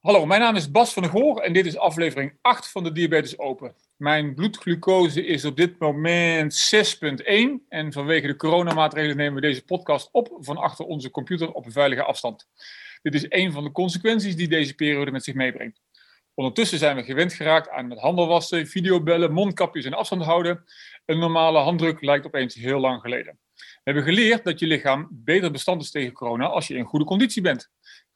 Hallo, mijn naam is Bas van der Goor en dit is aflevering 8 van de Diabetes Open. Mijn bloedglucose is op dit moment 6,1 en vanwege de coronamaatregelen nemen we deze podcast op van achter onze computer op een veilige afstand. Dit is een van de consequenties die deze periode met zich meebrengt. Ondertussen zijn we gewend geraakt aan met handen wassen, videobellen, mondkapjes en afstand houden. Een normale handdruk lijkt opeens heel lang geleden. We hebben geleerd dat je lichaam beter bestand is tegen corona als je in goede conditie bent.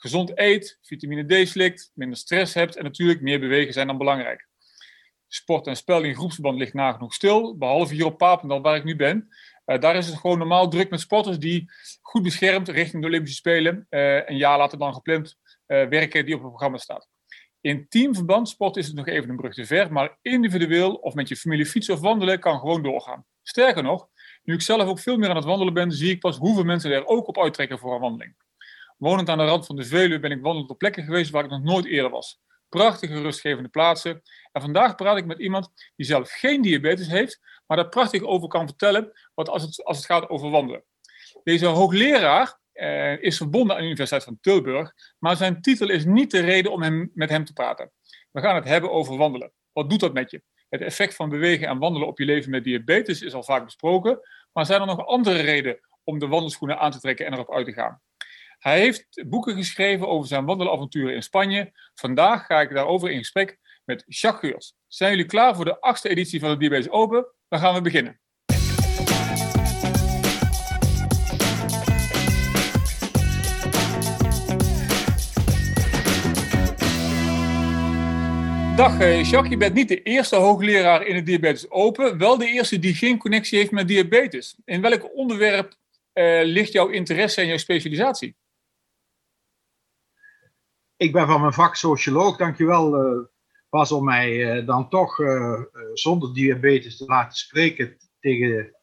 Gezond eet, vitamine D slikt, minder stress hebt en natuurlijk meer bewegen zijn dan belangrijk. Sport en spel in groepsverband ligt nagenoeg stil, behalve hier op Papendal waar ik nu ben. Uh, daar is het gewoon normaal druk met sporters die goed beschermd richting de Olympische Spelen uh, een jaar later dan gepland uh, werken die op het programma staat. In teamverband sport is het nog even een brug te ver, maar individueel of met je familie fietsen of wandelen kan gewoon doorgaan. Sterker nog, nu ik zelf ook veel meer aan het wandelen ben, zie ik pas hoeveel mensen er ook op uittrekken voor een wandeling. Wonend aan de rand van de Veluwe ben ik wandelend op plekken geweest waar ik nog nooit eerder was. Prachtige, rustgevende plaatsen. En vandaag praat ik met iemand die zelf geen diabetes heeft, maar daar prachtig over kan vertellen wat als, het, als het gaat over wandelen. Deze hoogleraar eh, is verbonden aan de Universiteit van Tilburg, maar zijn titel is niet de reden om hem, met hem te praten. We gaan het hebben over wandelen. Wat doet dat met je? Het effect van bewegen en wandelen op je leven met diabetes is al vaak besproken, maar zijn er nog andere redenen om de wandelschoenen aan te trekken en erop uit te gaan? Hij heeft boeken geschreven over zijn wandelavonturen in Spanje. Vandaag ga ik daarover in gesprek met Jacques. Zijn jullie klaar voor de achtste editie van de Diabetes Open? Dan gaan we beginnen. Dag eh, Jacques, je bent niet de eerste hoogleraar in het Diabetes Open, wel de eerste die geen connectie heeft met diabetes. In welk onderwerp uh, ligt jouw interesse en jouw specialisatie? Ik ben van mijn vak socioloog, dankjewel uh, Bas om mij uh, dan toch uh, zonder diabetes te laten spreken tegen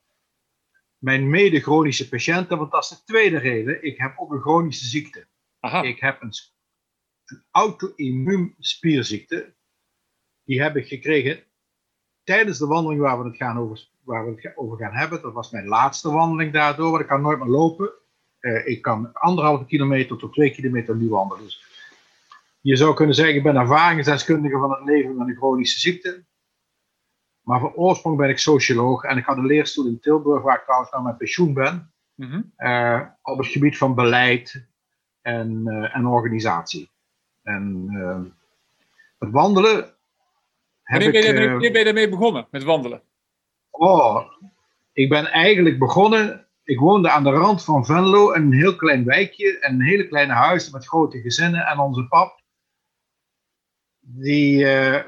mijn mede-chronische patiënten, want dat is de tweede reden. Ik heb ook een chronische ziekte. Aha. Ik heb een, een auto-immuun spierziekte. Die heb ik gekregen tijdens de wandeling waar we het gaan over, waar we het over gaan hebben. Dat was mijn laatste wandeling daardoor, want ik kan nooit meer lopen. ik kan anderhalve kilometer tot twee kilometer nu wandelen. Dus je zou kunnen zeggen, ik ben ervaringsdeskundige van het leven met een chronische ziekte. Maar van oorsprong ben ik socioloog en ik had een leerstoel in Tilburg, waar ik trouwens naar mijn pensioen ben. Mm uh, op het gebied van beleid en, uh, en organisatie. En uh, het wandelen. Wanneer ben, je, wanneer ben je daarmee begonnen met wandelen? Oh, ik ben eigenlijk begonnen. Ik woonde aan de rand van Venlo, een heel klein wijkje en een hele kleine huis met grote gezinnen. En onze pap, die, uh,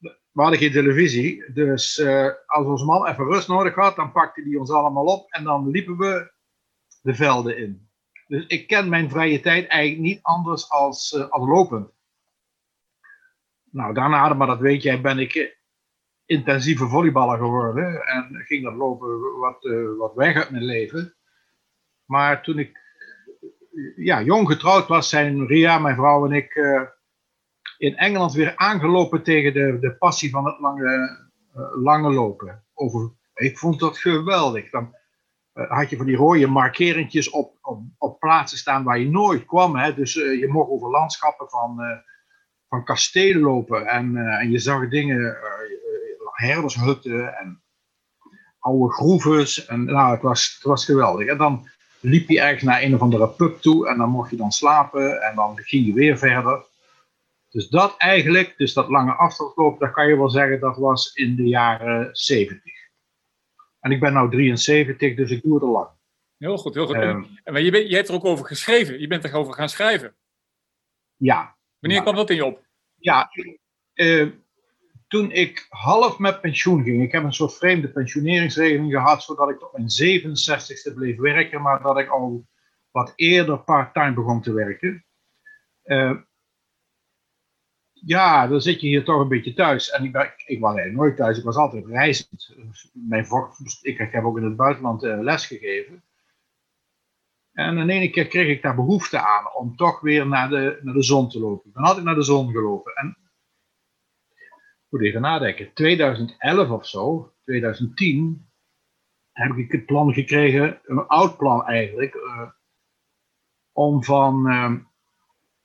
we hadden geen televisie. Dus uh, als onze man even rust nodig had, dan pakte hij ons allemaal op en dan liepen we de velden in. Dus ik ken mijn vrije tijd eigenlijk niet anders als, uh, lopend. Nou, daarna, maar dat weet jij, ben ik intensieve volleyballer geworden. En ging dat lopen wat, wat weg uit mijn leven. Maar toen ik ja, jong getrouwd was, zijn Ria, mijn vrouw en ik in Engeland weer aangelopen tegen de, de passie van het lange, uh, lange lopen. Over, ik vond dat geweldig. Dan uh, had je van die rode markeringjes op, op, plaatsen staan waar je nooit kwam. Hè? Dus uh, je mocht over landschappen van, van kastelen lopen. En, en je zag dingen, herdershutten en oude groeves. En nou, het was, het was geweldig. En dan liep je ergens naar een of andere pub toe en dan mocht je dan slapen en dan ging je weer verder. Dus dat eigenlijk, dus dat lange afstandslopen, dat kan je wel zeggen, dat was in de jaren 70. En ik ben nu 73, dus ik doe het al lang. Heel goed, heel goed. Um, en je, bent, je hebt er ook over geschreven. Je bent erover gaan schrijven. Ja. Wanneer kwam dat in je op? Ja, uh, toen ik half met pensioen ging. Ik heb een soort vreemde pensioneringsregeling gehad, zodat ik tot mijn 67ste bleef werken, maar dat ik al wat eerder part-time begon te werken. Uh, ja, dan zit je hier toch een beetje thuis. En ik, ben, ik was eigenlijk nooit thuis, ik was altijd reizend. Mijn, ik heb ook in het buitenland uh, les gegeven. En in ene keer kreeg ik daar behoefte aan om toch weer naar de, naar de zon te lopen. Dan had ik naar de zon gelopen. En moet even nadenken, 2011 of zo, 2010, heb ik het plan gekregen, een oud plan eigenlijk, uh, om van, uh,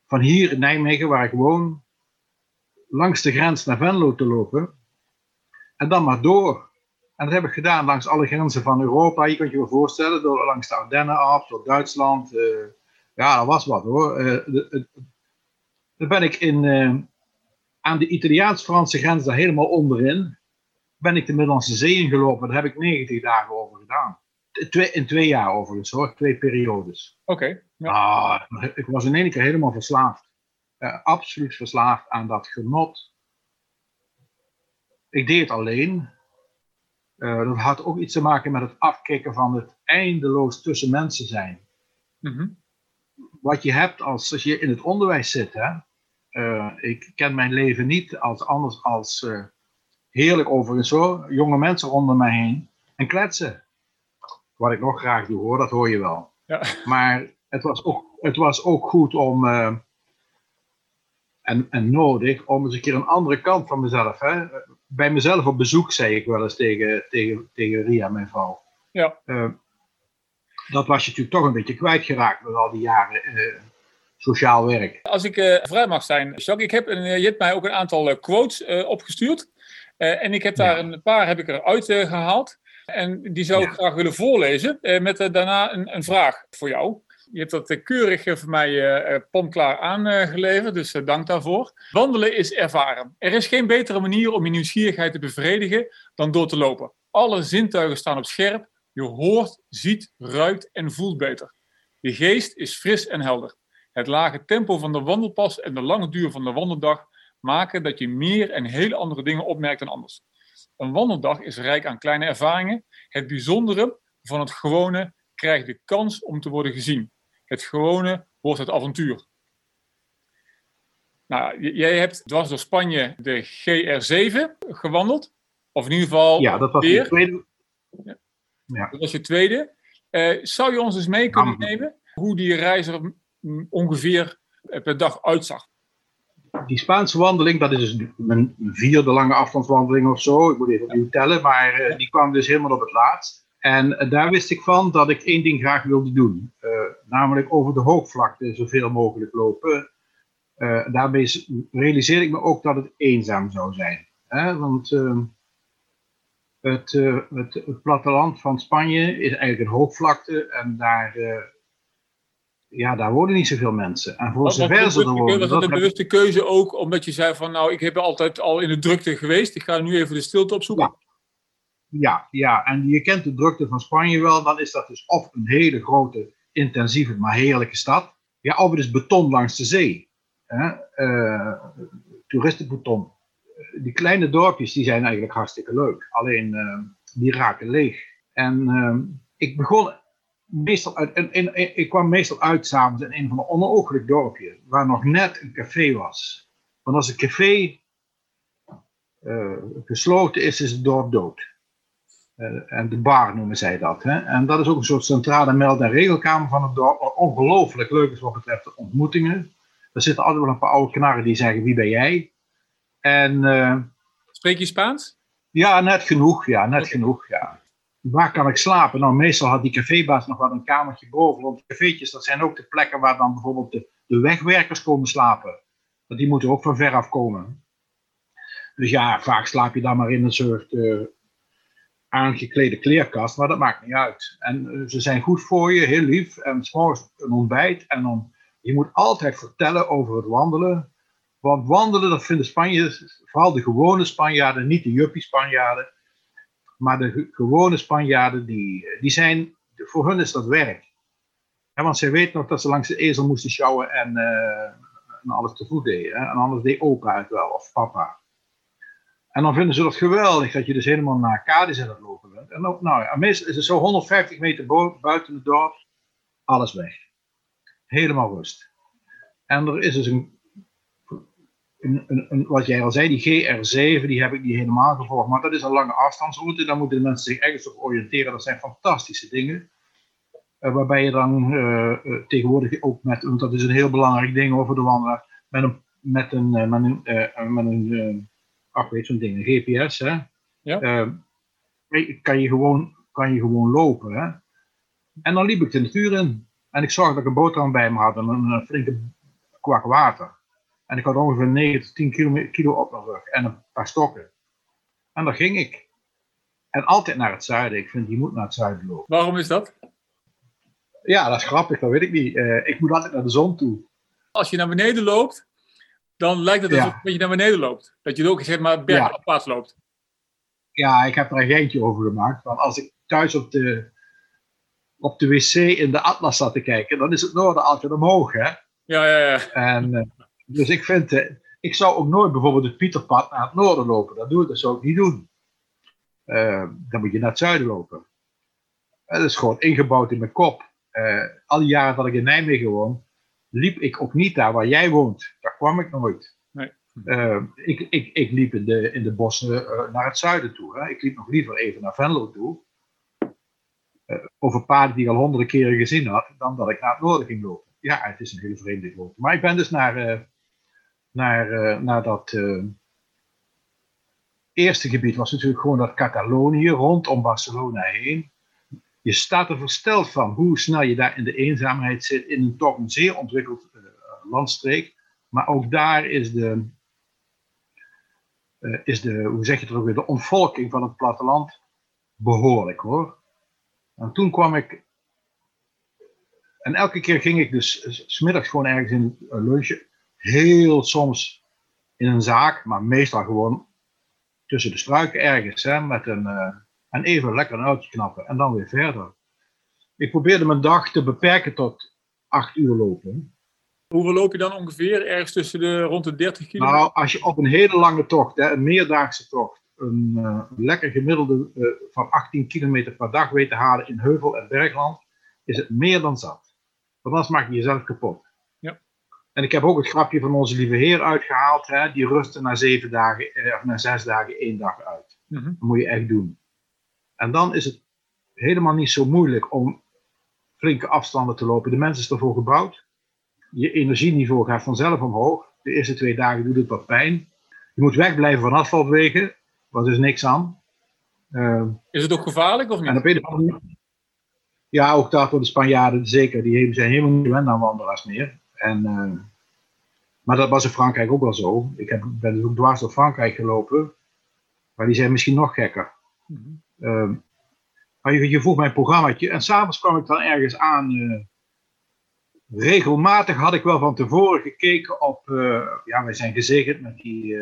van hier in Nijmegen, waar ik woon, langs de grens naar Venlo te lopen. En dan maar door. En dat heb ik gedaan langs alle grenzen van Europa. Je kunt je wel voorstellen, door, langs de Ardennen af, door Duitsland. Uh, ja, dat was wat hoor. Uh, dan ben ik in, uh, aan de Italiaans-Franse grens, daar helemaal onderin, ben ik de Middellandse Zee ingelopen. Daar heb ik 90 dagen over gedaan. Twee, in twee jaar overigens hoor, twee periodes. Oké. ja. ah, ik was in één keer helemaal verslaafd. Uh, absoluut verslaafd aan dat genot. Ik deed het alleen. Uh, dat had ook iets te maken met het afkicken van het eindeloos tussen mensen zijn. Mm -hmm. Wat je hebt als, als je in het onderwijs zit. Hè? Uh, ik ken mijn leven niet als anders als heerlijk overigens zo. Jonge mensen rondom mij heen en kletsen. Wat ik nog graag doe hoor, dat hoor je wel. Ja. Maar het was ook, het was ook goed om, en, en nodig, om eens een keer een andere kant van mezelf. Hè? Bij mezelf op bezoek zei ik wel eens tegen, tegen, tegen Ria, mijn vrouw. Ja. dat was je natuurlijk toch een beetje kwijtgeraakt met al die jaren sociaal werk. Als ik uh, vrij mag zijn, Jacques, ik heb een, je hebt mij ook een aantal quotes opgestuurd. en ik heb daar ja. een paar heb ik eruit gehaald. En die zou ik ja. graag willen voorlezen. met daarna een, een, vraag voor jou. Je hebt dat keurig voor mij pomklaar aangeleverd, dus dank daarvoor. Wandelen is ervaren. Er is geen betere manier om je nieuwsgierigheid te bevredigen dan door te lopen. Alle zintuigen staan op scherp. Je hoort, ziet, ruikt en voelt beter. Je geest is fris en helder. Het lage tempo van de wandelpas en de lange duur van de wandeldag maken dat je meer en hele andere dingen opmerkt dan anders. Een wandeldag is rijk aan kleine ervaringen. Het bijzondere van het gewone krijgt de kans om te worden gezien. Het gewone wordt het avontuur. Nou, jij hebt dwars door Spanje de GR7 gewandeld. Of in ieder geval. Ja, dat was weer. de tweede. Ja. Dat was je tweede. Uh, zou je ons eens mee kunnen nemen hoe die reis er ongeveer per dag uitzag. Die Spaanse wandeling, dat is dus mijn vierde lange afstandswandeling of zo. Ik moet even opnieuw tellen, maar uh, die kwam dus helemaal op het laatst. En uh, daar wist ik van dat ik één ding graag wilde doen. Uh, namelijk over de hoogvlakte zoveel mogelijk lopen. daarmee realiseerde ik me ook dat het eenzaam zou zijn. Hè? Want ehm, het, het, het, platteland van Spanje is eigenlijk een hoogvlakte. En daar ja, daar wonen niet zoveel mensen. En voor zover ze er wonen... Was dat een bewuste keuze ook, omdat je zei van... nou, ik heb altijd al in de drukte geweest, ik ga nu even de stilte opzoeken? Ja. Ja, ja, en je kent de drukte van Spanje wel, dan is dat dus of een hele grote, intensieve, maar heerlijke stad. Ja, of het is beton langs de zee. Hè? Uh, toeristenbeton. Die kleine dorpjes, die zijn eigenlijk hartstikke leuk. Alleen, uh, die raken leeg. En ik begon meestal uit, ik kwam meestal uit s'avonds in een van de onooglijk dorpje, waar nog net een café was. Want als een café gesloten is, is het dorp dood. Uh, en de bar noemen zij dat. Hè? En dat is ook een soort centrale meld- en regelkamer van het dorp, wat ongelooflijk leuk is wat betreft de ontmoetingen. Er zitten altijd wel een paar oude knarren die zeggen, wie ben jij? En, uh, Spreek je Spaans? Ja, net genoeg, ja, net genoeg, ja waar kan ik slapen? Nou, meestal had die cafébaas nog wel een kamertje boven. Want cafeetjes, dat zijn ook de plekken waar dan bijvoorbeeld de, de wegwerkers komen slapen. Want die moeten ook van ver af komen. Dus ja, vaak slaap je dan maar in een soort uh, aangeklede kleerkast, maar dat maakt niet uit. En uh, ze zijn goed voor je, heel lief. En s'morgens een ontbijt. En dan, je moet altijd vertellen over het wandelen. Want wandelen, dat vinden Spanjaarden, vooral de gewone Spanjaarden, niet de juppie Spanjaarden maar de gewone Spanjaarden, die, die zijn, voor hun is dat werk. want zij weten nog dat ze langs de ezel moesten sjouwen en, uh, en alles te voet deden. En anders deed opa het wel, of papa. En dan vinden ze dat geweldig, dat je dus helemaal naar Cadiz aan het lopen bent. En dan, nou ja, meestal is het zo 150 meter buiten het dorp, alles weg. Helemaal rust. En er is dus een een, een, wat jij al zei, die GR7, die heb ik niet helemaal gevolgd, maar dat is een lange afstandsroute. Daar moeten de mensen zich ergens op oriënteren. Dat zijn fantastische dingen. Uh, waarbij je dan uh, uh, tegenwoordig ook met, want dat is een heel belangrijk ding over de wandelaar, met een, met een, met een, met een ach weet zo'n ding, een GPS, hè. Ja. kan, je gewoon, kan je gewoon lopen, hè. En dan liep ik de natuur in. En ik zag dat ik een boterham bij me had en een, een flinke kwak water. En ik had ongeveer 9 tot 10 kilo, kilo op mijn rug en een paar stokken. En daar ging ik. En altijd naar het zuiden. Ik vind, je moet naar het zuiden lopen. Waarom is dat? Ja, dat is grappig, dat weet ik niet. Uh, ik moet altijd naar de zon toe. Als je naar beneden loopt, dan lijkt het alsof je naar beneden loopt. Dat je ook zeg maar bergafwaarts ja. loopt. Ja, ik heb er een geintje over gemaakt. Want als ik thuis op de, op de wc in de atlas zat te kijken, dan is het noorden altijd omhoog, hè? Ja, ja, ja. En, uh, dus ik vind, uh, ik zou ook nooit bijvoorbeeld het Pieterpad naar het noorden lopen. Dat doe ik, dat zou ik niet doen. Uh, dan moet je naar het zuiden lopen. Dat is gewoon ingebouwd in mijn kop. al die jaren dat ik in Nijmegen woon, liep ik ook niet daar waar jij woont. Daar kwam ik nooit. Nee. ik, ik, ik liep in de, in de bossen naar het zuiden toe. Hè. Ik liep nog liever even naar Venlo toe. over paarden die ik al honderden keren gezien had, dan dat ik naar het noorden ging lopen. Ja, het is een hele vreemde route. Maar ik ben dus naar, naar, naar dat eerste gebied was natuurlijk gewoon dat Catalonië rondom Barcelona heen. Je staat er versteld van hoe snel je daar in de eenzaamheid zit in een toch een zeer ontwikkeld uh, landstreek. Maar ook daar is de, uh, is de, hoe zeg je het ook weer, de ontvolking van het platteland behoorlijk hoor. En toen kwam ik, en elke keer ging ik dus smiddags gewoon ergens in een lunchje, heel soms in een zaak, maar meestal gewoon tussen de struiken ergens, hè, met een, en even lekker een uitje knappen en dan weer verder. Ik probeerde mijn dag te beperken tot acht uur lopen. Hoeveel loop je dan ongeveer? Ergens tussen de rond de 30 kilometer? Nou, als je op een hele lange tocht, hè, een meerdaagse tocht, een uh, lekker gemiddelde uh, van 18 kilometer per dag weet te halen in heuvel- en bergland, is het meer dan zat. Want anders maak je jezelf kapot. En ik heb ook het grapje van onze lieve Heer uitgehaald. Hè? Die rusten na zeven dagen, eh, of na zes dagen één dag uit. Mhm. Dat moet je echt doen. En dan is het helemaal niet zo moeilijk om flinke afstanden te lopen. De mens is ervoor gebouwd. Je energieniveau gaat vanzelf omhoog. De eerste twee dagen doet het wat pijn. Je moet wegblijven van asfaltwegen. Want er is niks aan. Uh, is het ook gevaarlijk of niet? En op een of andere manier- Ja, ook daar voor de Spanjaarden zeker. Die zijn helemaal niet gewend aan wandelaars meer. En, uh, maar dat was in Frankrijk ook wel zo. Ik heb, ben dus ook dwars door Frankrijk gelopen. Maar die zijn misschien nog gekker. Mhm. Uh, maar je, je vroeg mijn programmaatje. En s'avonds kwam ik dan ergens aan. Uh, regelmatig had ik wel van tevoren gekeken op. Uh, ja, wij zijn gezegend met die,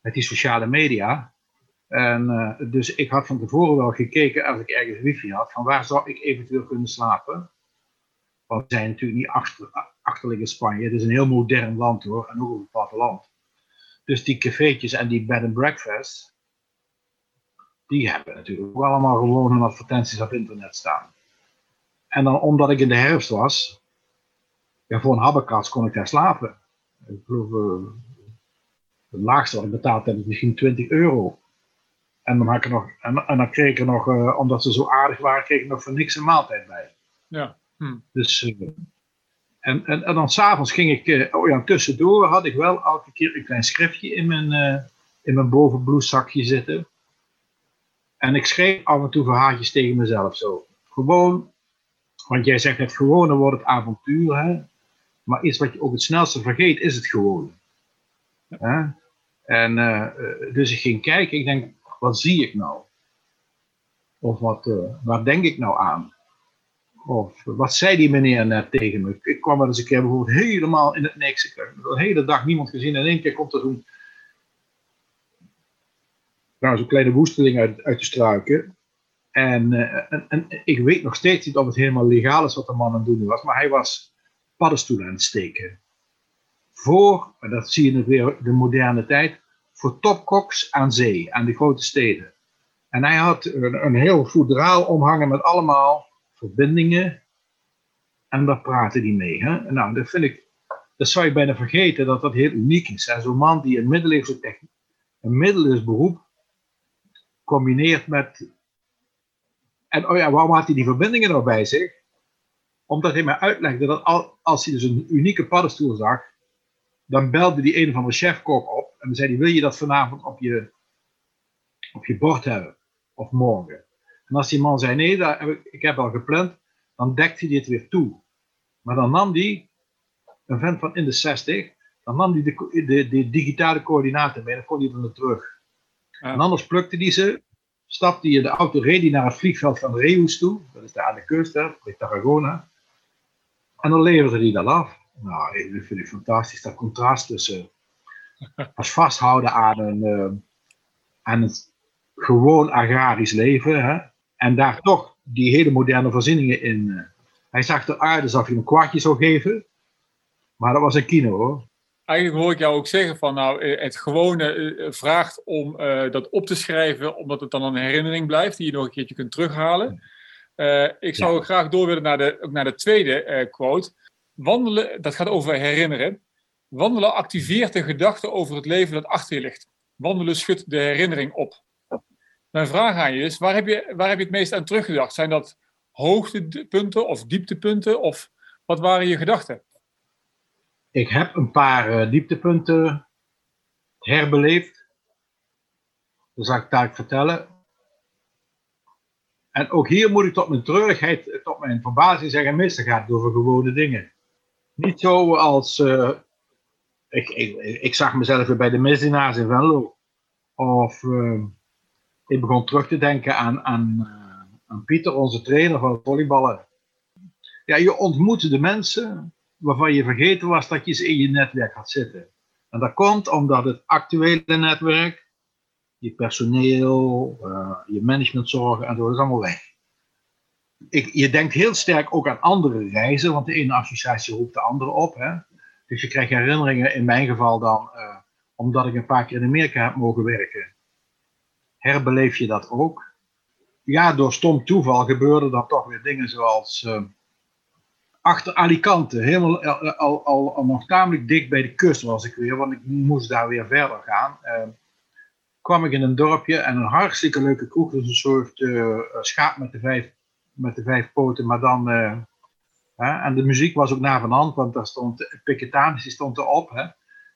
met die sociale media. En dus ik had van tevoren wel gekeken als ik ergens wifi had. Van waar zou ik eventueel kunnen slapen. Want we zijn natuurlijk niet achter, Spanje. Het is een heel modern land hoor, en ook het platteland. Dus die cafeetjes en die bed and breakfast, die hebben natuurlijk ook allemaal gewoon hun advertenties op internet staan. En dan omdat ik in de herfst was, ja, voor een habbekrats kon ik daar slapen. Ik geloof, uh, het laagste wat ik betaald heb is misschien 20 euro. En dan, had ik nog, en, en dan kreeg ik er nog, uh, omdat ze zo aardig waren, kreeg ik nog voor niks een maaltijd bij. Ja. Hm. Dus, uh, en, en, en dan s'avonds ging ik, oh ja, tussendoor had ik wel elke keer een klein schriftje in mijn, in mijn bovenbloeszakje zitten. En ik schreef af en toe verhaaltjes tegen mezelf zo. Gewoon, want jij zegt het gewone wordt het avontuur, hè? maar iets wat je ook het snelste vergeet is het gewone. En dus ik ging kijken, ik denk, wat zie ik nou? Of wat, waar denk ik nou aan? Of wat zei die meneer net tegen me? Ik kwam wel eens een keer bijvoorbeeld helemaal in het niks. Ik heb de hele dag niemand gezien. En in één keer komt er zo'n nou, zo'n kleine woesteling uit, uit de struiken. En, uh, en, en, ik weet nog steeds niet of het helemaal legaal is wat de man aan het doen was. Maar hij was paddenstoelen aan het steken. Voor, dat zie je weer de moderne tijd, voor topkoks aan zee, aan de grote steden. En hij had een, een heel voedraal omhangen met allemaal verbindingen. En daar praten die mee. Hè? Nou, dat vind ik, dat zou je bijna vergeten dat dat heel uniek is. Zo'n man die een middeleeuwse techniek, een middeleeuws beroep, combineert met. En oh ja, waarom had hij die verbindingen nou bij zich? Omdat hij mij uitlegde dat al, als hij dus een unieke paddenstoel zag, dan belde die een van de chefkok op en zei hij: Wil je dat vanavond op je, op je bord hebben? Of morgen? En als die man zei, nee, dat heb ik, ik heb al gepland, dan dekte hij dit weer toe. Maar dan nam hij een vent van in de 60, dan nam hij de, de, de digitale coördinaten mee en dan kon hij dan terug. En anders plukte hij ze, stapte hij in de auto, reed hij naar het vliegveld van Reus toe, dat is daar aan de kust, hè, bij Tarragona. En dan leverde hij dat af. Nou, dat vind ik fantastisch, dat contrast tussen als vasthouden aan, een, uh, aan het gewoon agrarisch leven, hè, en daar toch die hele moderne voorzieningen in. Uh, hij zag eruit alsof je een kwartje zou geven, maar dat was een kino hoor. Eigenlijk hoor ik jou ook zeggen van nou, eh, het gewone vraagt om dat op te schrijven, omdat het dan een herinnering blijft die je nog een keertje kunt terughalen. ik zou graag door willen naar de, naar de tweede quote. Wandelen, dat gaat over herinneren. Wandelen activeert de gedachte over het leven dat achter je ligt. Wandelen schudt de herinnering op. Mijn vraag aan je is, waar heb je, waar heb je het meest aan teruggedacht? Zijn dat hoogtepunten of dieptepunten? Of wat waren je gedachten? Ik heb een paar uh, dieptepunten herbeleefd. Dat zal ik daar vertellen. En ook hier moet ik tot mijn treurigheid, tot mijn verbazing zeggen, meestal gaat het over gewone dingen. Niet zo als, uh, ik, ik, ik, zag mezelf weer bij de misdienaars in Venlo. Of ik begon terug te denken aan, aan, aan Pieter, onze trainer van volleyballen. Ja, je ontmoette de mensen waarvan je vergeten was dat je ze in je netwerk had zitten. En dat komt omdat het actuele netwerk, je personeel, je managementzorgen en zo, dat is allemaal weg ik, je denkt heel sterk ook aan andere reizen, want de ene associatie roept de andere op. Hè? Dus je krijgt herinneringen, in mijn geval dan, uh, omdat ik een paar keer in Amerika heb mogen werken, herbeleef je dat ook. Ja, door stom toeval gebeurden dan toch weer dingen zoals uh, achter Alicante, helemaal al, al, al, al, nog tamelijk dicht bij de kust was ik weer, want ik moest daar weer verder gaan. Uh, kwam ik in een dorpje en een hartstikke leuke kroeg, dus een soort schaap met de vijf met de vijf poten, maar dan. Hè, en de muziek was ook na van hand, want daar stond Piketanis stond erop. Hè.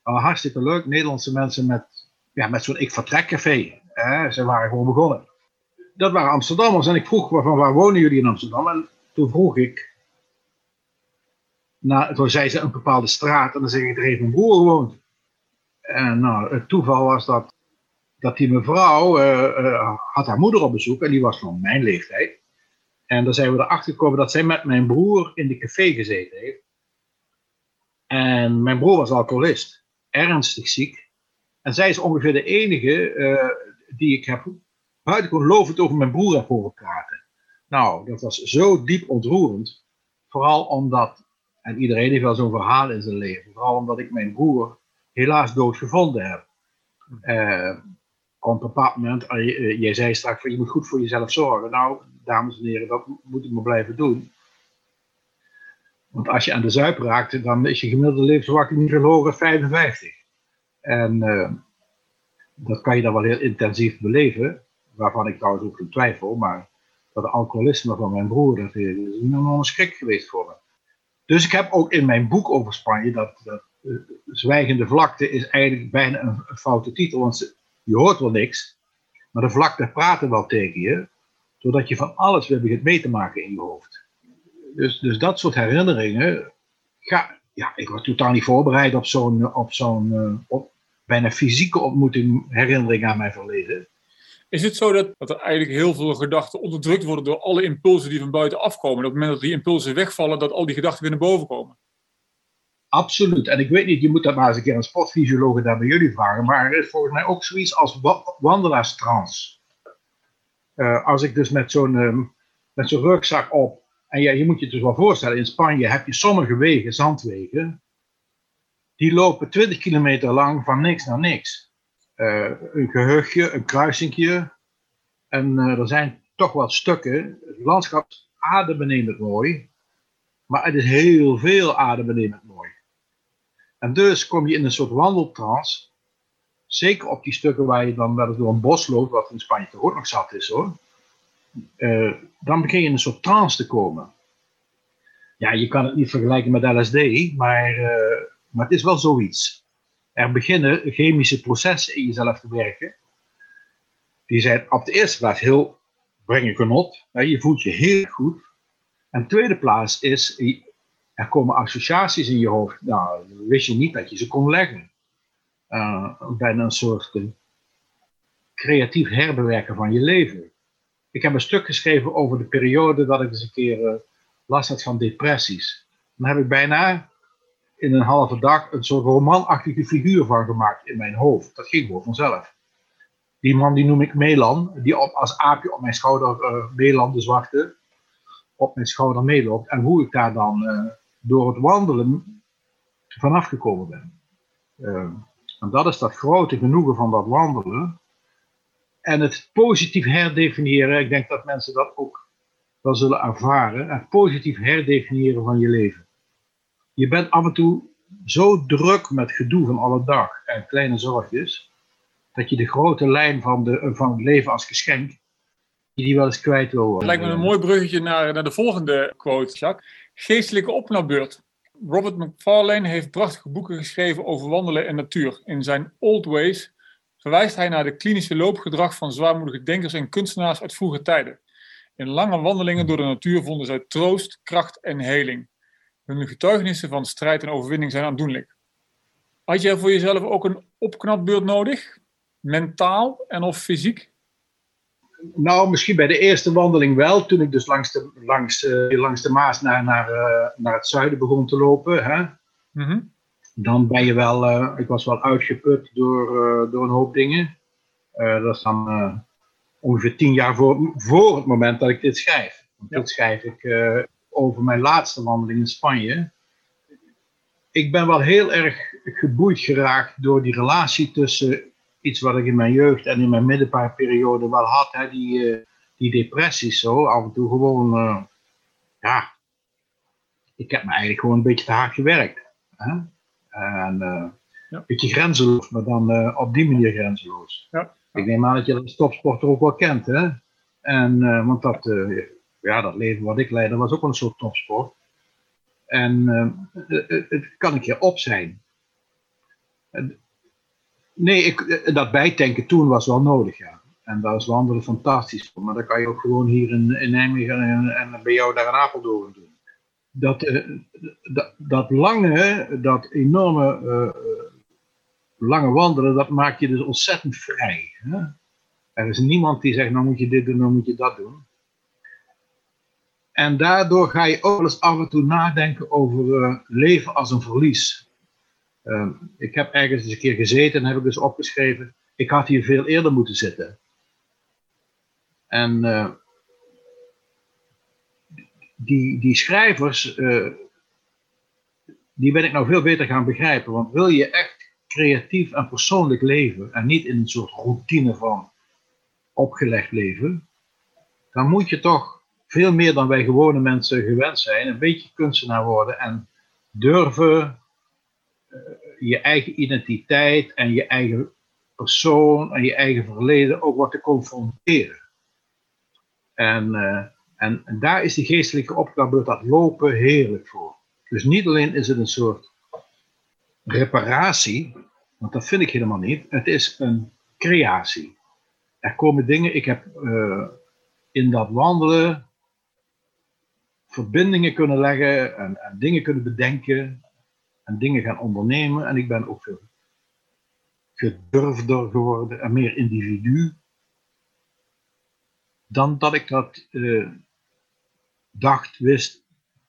Hartstikke leuk, Nederlandse mensen met, ja, met zo'n Ik Vertrek café. Hè. Ze waren gewoon begonnen. Dat waren Amsterdammers en ik vroeg van waar wonen jullie in Amsterdam? En toen vroeg ik, nou, toen zei ze een bepaalde straat en dan zeg ik, er heeft mijn broer gewoond. En nou, het toeval was dat, dat die mevrouw uh, uh, had haar moeder op bezoek en die was van mijn leeftijd. En dan zijn we erachter gekomen dat zij met mijn broer in de café gezeten heeft. En mijn broer was alcoholist, ernstig ziek. En zij is ongeveer de enige uh, die ik heb buitengewoon lovend over mijn broer heb horen praten. Nou, dat was zo diep ontroerend. Vooral omdat, en iedereen heeft wel zo'n verhaal in zijn leven, vooral omdat ik mijn broer helaas dood gevonden heb. Uh, op een bepaald moment, uh, jij zei straks, je moet goed voor jezelf zorgen. Nou, dames en heren, dat moet ik maar blijven doen. Want als je aan de zuip raakt, dan is je gemiddelde levensverwachting niet hoger dan 55. En dat kan je dan wel heel intensief beleven, waarvan ik trouwens ook twijfel, maar dat alcoholisme van mijn broer, dat is een enorme schrik geweest voor me. Dus ik heb ook in mijn boek over Spanje, dat, dat uh, Zwijgende Vlakte is eigenlijk bijna een, foute titel, want je hoort wel niks, maar de vlakte praten wel tegen je doordat je van alles weer begint mee te maken in je hoofd. Dus, dus dat soort herinneringen, ga, ja, ik was totaal niet voorbereid op zo'n op zo'n uh, op, bijna fysieke ontmoeting, herinnering aan mijn verleden. Is het zo dat, dat er eigenlijk heel veel gedachten onderdrukt worden door alle impulsen die van buiten afkomen? En op het moment dat die impulsen wegvallen, dat al die gedachten weer naar boven komen? Absoluut. En ik weet niet, je moet dat maar eens een keer een sportfysioloog daar bij jullie vragen. Maar er is volgens mij ook zoiets als wandelaarstrans. Uh, als ik dus met zo'n um, met zo'n rugzak op. En ja, je moet je dus wel voorstellen, in Spanje heb je sommige wegen, zandwegen. Die lopen 20 kilometer lang van niks naar niks. Uh, een gehuchtje, een kruisingje. En uh, er zijn toch wat stukken. Het landschap is adembenemend mooi. Maar het is heel veel adembenemend mooi. En dus kom je in een soort wandeltrance Zeker op die stukken waar je dan wel eens door een bos loopt, wat in Spanje toch ook nog zat is hoor. Uh, dan begin je in een soort trance te komen. Ja, je kan het niet vergelijken met LSD, maar, maar het is wel zoiets. Er beginnen chemische processen in jezelf te werken. Die zijn op de eerste plaats heel brengen genot. Je voelt je heel goed. En de tweede plaats is, Er komen associaties in je hoofd. Nou, wist je niet dat je ze kon leggen. Uh, bijna een soort uh, creatief herbewerken van je leven. Ik heb een stuk geschreven over de periode dat ik eens een keer uh, last had van depressies. Dan heb ik bijna in een halve dag een soort romanachtige figuur van gemaakt in mijn hoofd. Dat ging gewoon vanzelf. Die man die noem ik Melan, die op, als aapje op mijn schouder, uh, Melan de zwarte, op mijn schouder meeloopt. En hoe ik daar dan uh, door het wandelen vanaf gekomen ben. Uh, en dat is dat grote genoegen van dat wandelen. En het positief herdefiniëren, ik denk dat mensen dat ook wel zullen ervaren. Het positief herdefiniëren van je leven. Je bent af en toe zo druk met gedoe van alle dag en kleine zorgjes, dat je de grote lijn van, de, van het leven als geschenk, die, die wel eens kwijt wil worden. Lijkt me een mooi bruggetje naar, naar de volgende quote, Jacques. Geestelijke opknapbeurt. Robert McFarlane heeft prachtige boeken geschreven over wandelen en natuur. In zijn Old Ways verwijst hij naar de klinische loopgedrag van zwaarmoedige denkers en kunstenaars uit vroege tijden. In lange wandelingen door de natuur vonden zij troost, kracht en heling. Hun getuigenissen van strijd en overwinning zijn aandoenlijk. Had jij voor jezelf ook een opknapbeurt nodig? Mentaal en of fysiek? Nou, misschien bij de eerste wandeling wel. Toen ik dus langs de, langs, uh, langs de Maas naar, naar, uh, naar het zuiden begon te lopen. Hè? Mm -hmm. Dan ben je wel, uh, ik was wel uitgeput door, door een hoop dingen. dat is dan ongeveer tien jaar voor, voor het moment dat ik dit schrijf. Want ja. Dit schrijf ik over mijn laatste wandeling in Spanje. Ik ben wel heel erg geboeid geraakt door die relatie tussen iets wat ik in mijn jeugd en in mijn middenpaarperiode wel had, hè, die, uh, die depressies zo, af en toe gewoon, uh, ja, ik heb me eigenlijk gewoon een beetje te hard gewerkt. Hè? En uh, ja. een beetje grenzeloos, maar dan op die manier grenzeloos. Ja. Ik neem aan dat je de topsporter ook wel kent, hè? En, want dat, ja, dat leven wat ik leidde was ook een soort topsport. En het kan een keer op zijn. Nee, ik, dat bijtanken toen was wel nodig, ja. En dat is wandelen fantastisch. Maar dat kan je ook gewoon hier in, Nijmegen en, bij jou daar in Apeldoorn doen. Dat, uh, dat, dat, lange, dat enorme uh, lange wandelen, dat maakt je dus ontzettend vrij. Hè? Er is niemand die zegt, nou moet je dit doen, nou moet je dat doen. En daardoor ga je ook eens af en toe nadenken over uh, leven als een verlies. Uh, ik heb ergens eens een keer gezeten en heb ik dus opgeschreven, ik had hier veel eerder moeten zitten. En uh, die, die schrijvers, uh, die ben ik nou veel beter gaan begrijpen. Want wil je echt creatief en persoonlijk leven en niet in een soort routine van opgelegd leven, dan moet je toch veel meer dan wij gewone mensen gewend zijn, een beetje kunstenaar worden en durven je eigen identiteit en je eigen persoon en je eigen verleden ook wat te confronteren. En, uh, en, daar is die geestelijke opgave, dat lopen, heerlijk voor. Dus niet alleen is het een soort reparatie, want dat vind ik helemaal niet. Het is een creatie. Er komen dingen, ik heb uh, in dat wandelen verbindingen kunnen leggen en, en dingen kunnen bedenken en dingen gaan ondernemen. En ik ben ook veel gedurfder geworden en meer individu dan dat ik dat uh, dacht, wist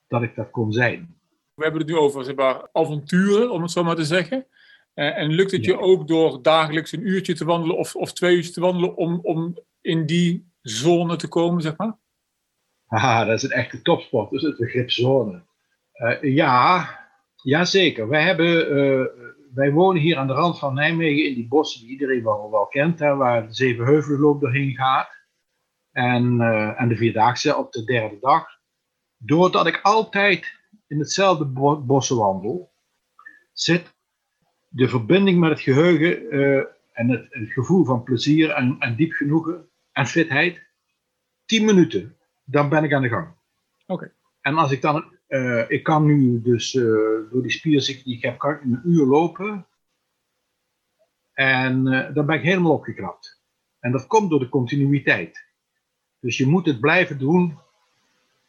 dat ik dat kon zijn. We hebben het nu over zeg maar, avonturen, om het zo maar te zeggen. Uh, en lukt het ja. je ook door dagelijks een uurtje te wandelen of, of twee uurtjes te wandelen om, om in die zone te komen, zeg maar? Haha, dat is een echte topsport, dus het begrip zone. Uh, ja, Jazeker. Wij, hebben, uh, wij wonen hier aan de rand van Nijmegen in die bossen die iedereen wel, wel kent, waar de Zevenheuvelenloop doorheen gaat. En, uh, en de Vierdaagse op de derde dag. Doordat ik altijd in hetzelfde bo wandel, zit de verbinding met het geheugen en het, het, gevoel van plezier en, en diep genoegen en fitheid, 10 minuten, dan ben ik aan de gang. Oké. Okay. En als ik dan uh, ik kan nu dus uh, door die spierziekte die ik heb, kan een uur lopen. En uh, dan ben ik helemaal opgeknapt. En dat komt door de continuïteit. Dus je moet het blijven doen.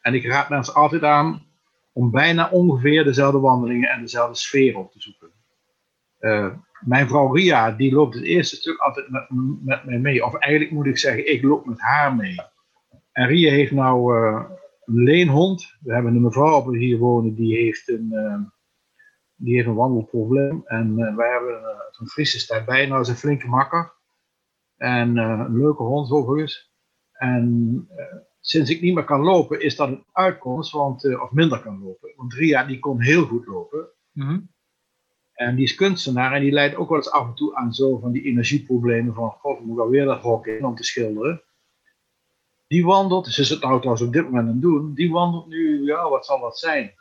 En ik raad mensen altijd aan, om bijna ongeveer dezelfde wandelingen en dezelfde sfeer op te zoeken. Eh, mijn vrouw Ria, die loopt het eerste stuk altijd met, met mij mee. Of eigenlijk moet ik zeggen, ik loop met haar mee. En Ria heeft nou uh, een leenhond. We hebben een mevrouw op hier wonen, die heeft een, uh, die heeft een wandelprobleem. En wij hebben zo'n Friese tijd bij. Nou is een flinke makker. En een leuke hond overigens. En sinds ik niet meer kan lopen, is dat een uitkomst, want, of minder kan lopen. Want Ria die kon heel goed lopen. Mm en die is kunstenaar en die leidt ook wel eens af en toe aan zo van die energieproblemen van, god, we moeten weer dat hok in om te schilderen. Die wandelt, ze is het nou trouwens op dit moment aan het doen, die wandelt nu, ja, wat zal dat zijn?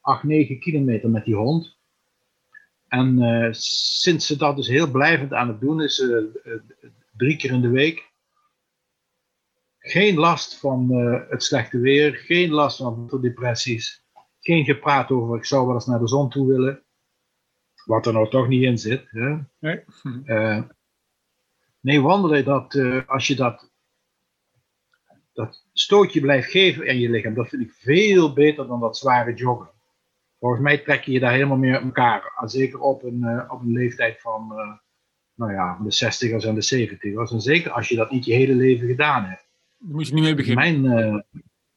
8, 9 kilometer met die hond. En uh, sinds ze dat dus heel blijvend aan het doen is, uh, drie keer in de week, geen last van uh, het slechte weer, geen last van depressies, geen gepraat over ik zou wel eens naar de zon toe willen wat er nou toch niet in zit. Hè? Nee. Nee, wandelen, dat, als je dat, dat stootje blijft geven in je lichaam, dat vind ik veel beter dan dat zware joggen. Volgens mij trek je je daar helemaal meer op elkaar. Zeker op een, uh, op een leeftijd van nou ja, de 60ers en de 70ers. En zeker als je dat niet je hele leven gedaan hebt. Daar moet je niet mee beginnen. Mijn,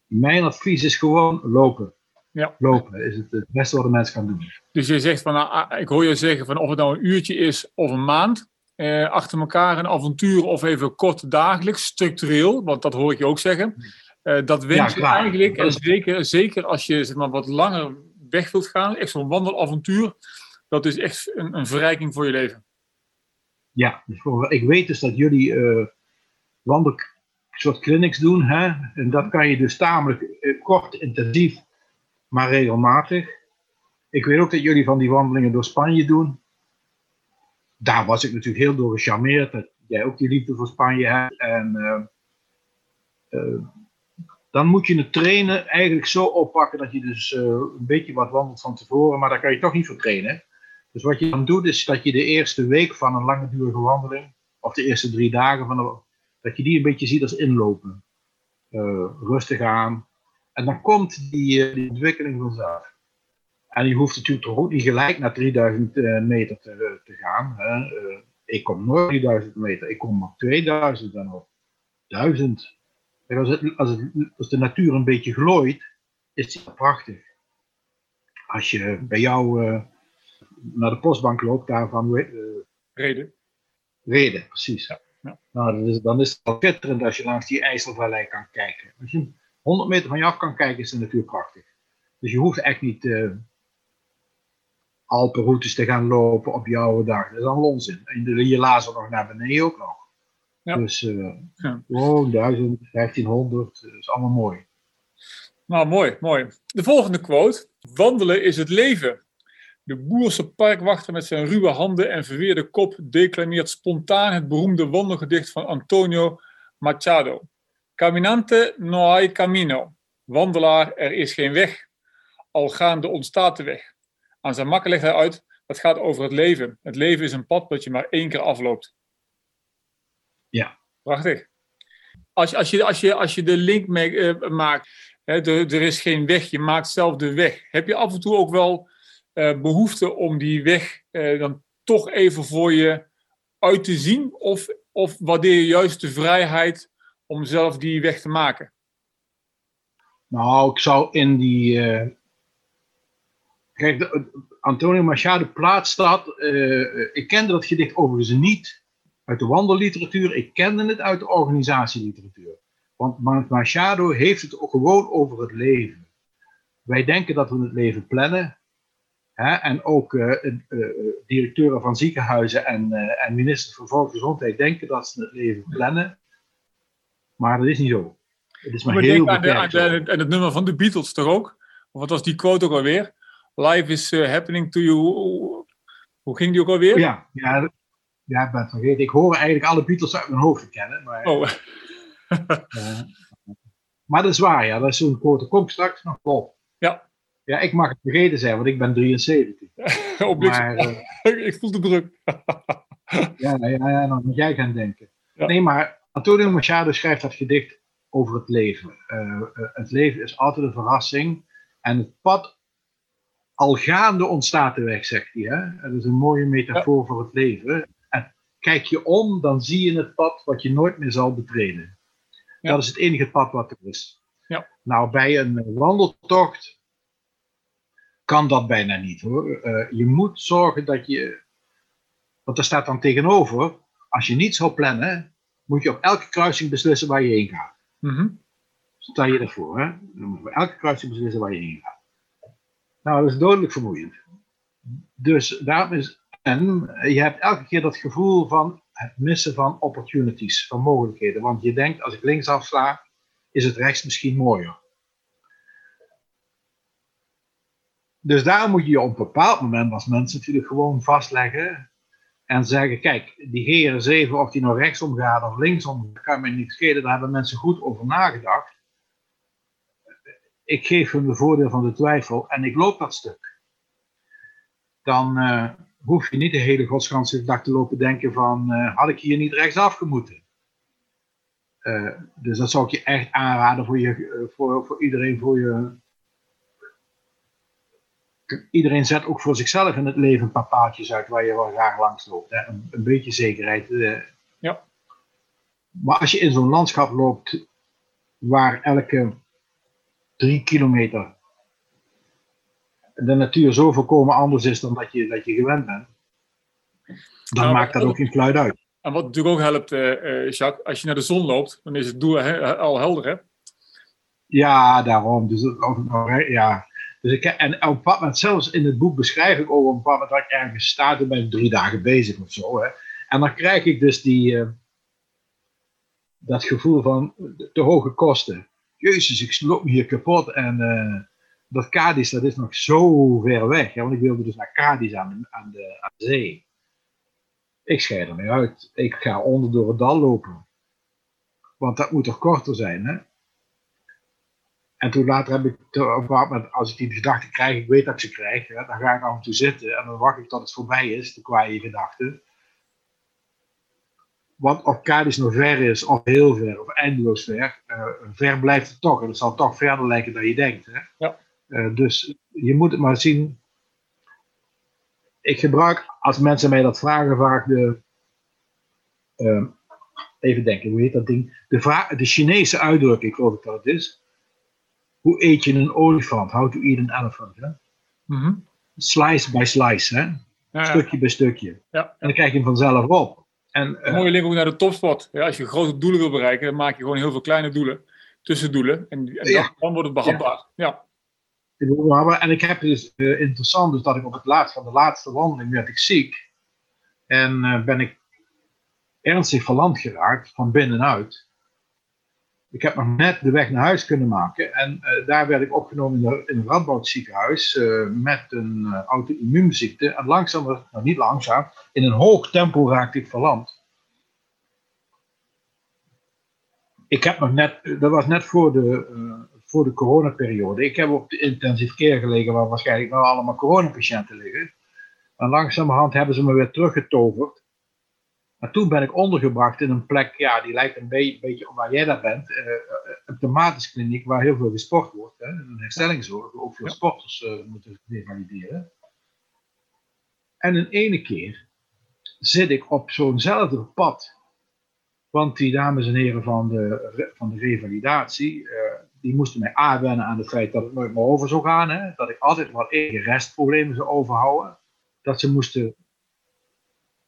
mijn advies is gewoon lopen. Ja. Lopen is het, het beste wat een mens kan doen. Dus je zegt van, nou, ah, ik hoor je zeggen van of het nou een uurtje is of een maand, eh, achter elkaar een avontuur of even kort dagelijks, structureel, want dat hoor ik je ook zeggen. Eh, dat wens je eigenlijk, en zeker, zeker als je zeg maar, wat langer weg wilt gaan, echt zo'n wandelavontuur, dat is echt een, een verrijking voor je leven. Ja, dus ik weet dus dat jullie uh, wandel soort clinics doen, hè? en dat kan je dus tamelijk uh, kort, intensief maar regelmatig. Ik weet ook dat jullie van die wandelingen door Spanje doen. Daar was ik natuurlijk heel door gecharmeerd. Dat jij ook die liefde voor Spanje hebt. En uh, uh, dan moet je het trainen eigenlijk zo oppakken dat je dus uh, een beetje wat wandelt van tevoren. Maar daar kan je toch niet voor trainen. Dus wat je dan doet is dat je de eerste week van een langdurige wandeling. Of de eerste drie dagen van de, dat je die een beetje ziet als inlopen. rustig aan, en dan komt die, eh, die ontwikkeling vanzelf. En je hoeft natuurlijk toch ook niet gelijk naar 3000 uh, eh, meter te, eh, te gaan. Hè. Uh, ik kom nooit 3000 meter, ik kom op 2000 en op 1000. als, het, als, het, als de natuur een beetje glooit, is het prachtig. Als je bij jou uh, naar de postbank loopt, daarvan. Reden. Reden, precies. Ja. Ja. Nou, is, dan is het wel schitterend als je langs die IJsselvallei kan kijken. Als je 100 meter van je af kan kijken, is de natuur prachtig. Dus je hoeft echt niet uh, Alpenroutes te gaan lopen op jouw dag. Dat is allemaal onzin. En je lazer nog naar beneden ook nog. Ja. Dus uh, ja. gewoon 1000, 1500, dat is allemaal mooi. Nou, mooi, mooi. De volgende quote. Wandelen is het leven. De Boerse parkwachter met zijn ruwe handen en verweerde kop declameert spontaan het beroemde wandelgedicht van Antonio Machado. Caminante no hay camino. Wandelaar, er is geen weg. Al gaande ontstaat de weg. Aan zijn makker legt hij uit, het gaat over het leven. Het leven is een pad dat je maar één keer afloopt. Ja. Prachtig. Als, als, je, als, je, als je de link mee, uh, maakt, hè, er is geen weg, je maakt zelf de weg. Heb je af en toe ook wel uh, behoefte om die weg uh, dan toch even voor je uit te zien? Of, of waardeer je juist de vrijheid om zelf die weg te maken? Nou, ik zou in die. Kijk, Antonio Machado plaatst dat. Uh, ik kende dat gedicht overigens niet uit de wandelliteratuur. Ik kende het uit de organisatieliteratuur. Want Machado heeft het gewoon over het leven. Wij denken dat we het leven plannen. Hè? En ook uh, directeuren van ziekenhuizen en, en ministers van Volksgezondheid denken dat ze het leven plannen. Maar dat is niet zo. Het is maar, heel beperkt. En het nummer van de Beatles toch ook? Wat was die quote ook alweer? Life is uh, happening to you. Hoe ging die ook alweer? Ja, ja, ja ik ben het vergeten. Ik hoor eigenlijk alle Beatles uit mijn hoofd kennen. Maar, oh. maar dat is waar, ja. Dat is zo'n quote. Kom straks nog op. Ja. Ja, ik mag het vergeten zijn, want ik ben 73. op maar, uh, ik voel de druk. ja, ja, ja, dan moet jij gaan denken. Ja. Nee, maar Antonio Machado schrijft dat gedicht over het leven. Uh, het leven is altijd een verrassing. En het pad al gaande ontstaat de weg, zegt hij. Hè? Dat is een mooie metafoor voor het leven. En kijk je om, dan zie je het pad wat je nooit meer zal betreden. Ja. Dat is het enige pad wat er is. Ja. Nou, bij een wandeltocht kan dat bijna niet hoor. Eh, je moet zorgen dat je, want er staat dan tegenover, als je niet zou plannen, moet je op elke kruising beslissen waar je heen gaat. Mhm. Stel je ervoor, hè? Dan moet je bij elke kruising beslissen waar je heen gaat. Nou, dat is dodelijk vermoeiend. Dus daarom is, en je hebt elke keer dat gevoel van het missen van opportunities, van mogelijkheden. Want je denkt, als ik links afsla, is het rechts misschien mooier. Dus daar moet je je op een bepaald moment als mensen natuurlijk gewoon vastleggen en zeggen, kijk, die GR7, of die nou rechtsom gaat of linksom, kan mij niet schelen, daar hebben mensen goed over nagedacht. Ik geef hun de voordeel van de twijfel en ik loop dat stuk. Dan eh, hoef je niet de hele godsganse dag te lopen denken van, eh, had ik hier niet rechtsaf gemoeten? Eh, dus dat zou ik je echt aanraden voor, je, voor, voor iedereen, voor je, iedereen zet ook voor zichzelf in het leven een paar paaltjes uit waar je wel graag langs loopt. Hè? Een, een beetje zekerheid. Ja. Maar als je in zo'n landschap loopt waar elke drie kilometer de natuur zo volkomen anders is dan dat je, dat je gewend bent, dan Nou, maakt dat ook geen fluit uit. En wat natuurlijk ook helpt, eh, eh, Jacques, als je naar de zon loopt, dan is het doel he- al helder, hè? Ja, daarom. Dus, of ja. dus ik, en op een moment, zelfs in het boek beschrijf ik ook op een bepaald moment dat ik ergens sta, toen ben ik drie dagen bezig of zo. Hè. En dan krijg ik dus die, eh, dat gevoel van te hoge kosten. Jezus, ik loop me hier kapot. En eh, dat Cadiz, dat is nog zo ver weg. Hè, want ik wilde dus naar Cadiz aan aan de, aan zee. Ik scheid ermee uit. Ik ga onder door het dal lopen. Want dat moet toch korter zijn, hè? En toen later heb ik, als ik die gedachten krijg, ik weet dat ik ze krijg, dan ga ik af en toe zitten en dan wacht ik tot het voorbij is, de kwaaie gedachten. Want of Cadiz nog ver is, of heel ver, of eindeloos ver, eh, ver blijft het toch. En het zal toch verder lijken dan je denkt. Hè? Ja. Eh, dus je moet het maar zien. Ik gebruik, als mensen mij dat vragen, vaak de. eh, even denken, hoe heet dat ding? De, de Chinese uitdrukking, geloof ik dat het is. Hoe eet je een olifant? How to eat an elephant. Hè? Mhm. Slice by slice, hè? Ja, ja. stukje bij stukje. Ja. En dan krijg je hem vanzelf op. En, eh, Een mooie link ook naar de topsport. Ja, als je grote doelen wil bereiken, dan maak je gewoon heel veel kleine doelen, tussendoelen. En, en dan, Ja. dan wordt het behapbaar. Ja. En ik heb dus eh, interessant, dus dat ik op het laatst van de laatste wandeling werd ik ziek. En eh, ben ik ernstig verlamd geraakt, van binnenuit. Ik heb nog net de weg naar huis kunnen maken. En eh, daar werd ik opgenomen in, een Radboud ziekenhuis eh, met een eh, auto-immuunziekte. En langzaam, nou niet langzaam, in een hoog tempo raakte ik verlamd. Ik heb nog net, dat was net voor de, voor de coronaperiode. Ik heb op de intensive care gelegen waar waarschijnlijk nou allemaal coronapatiënten liggen. En langzamerhand hebben ze me weer teruggetoverd. Maar toen ben ik ondergebracht in een plek, ja, die lijkt een be- beetje op waar jij daar bent. eh, een thematisch kliniek waar heel veel gesport wordt. Hè, een herstellingszorg, waar ook veel Ja. sporters eh, moeten revalideren. En een ene keer zit ik op zo'nzelfde pad. Want die dames en heren van de, van de revalidatie, eh, die moesten mij aanwennen aan het feit dat het nooit meer over zou gaan. Hè? Dat ik altijd wel enige restproblemen zou overhouden. Dat ze moesten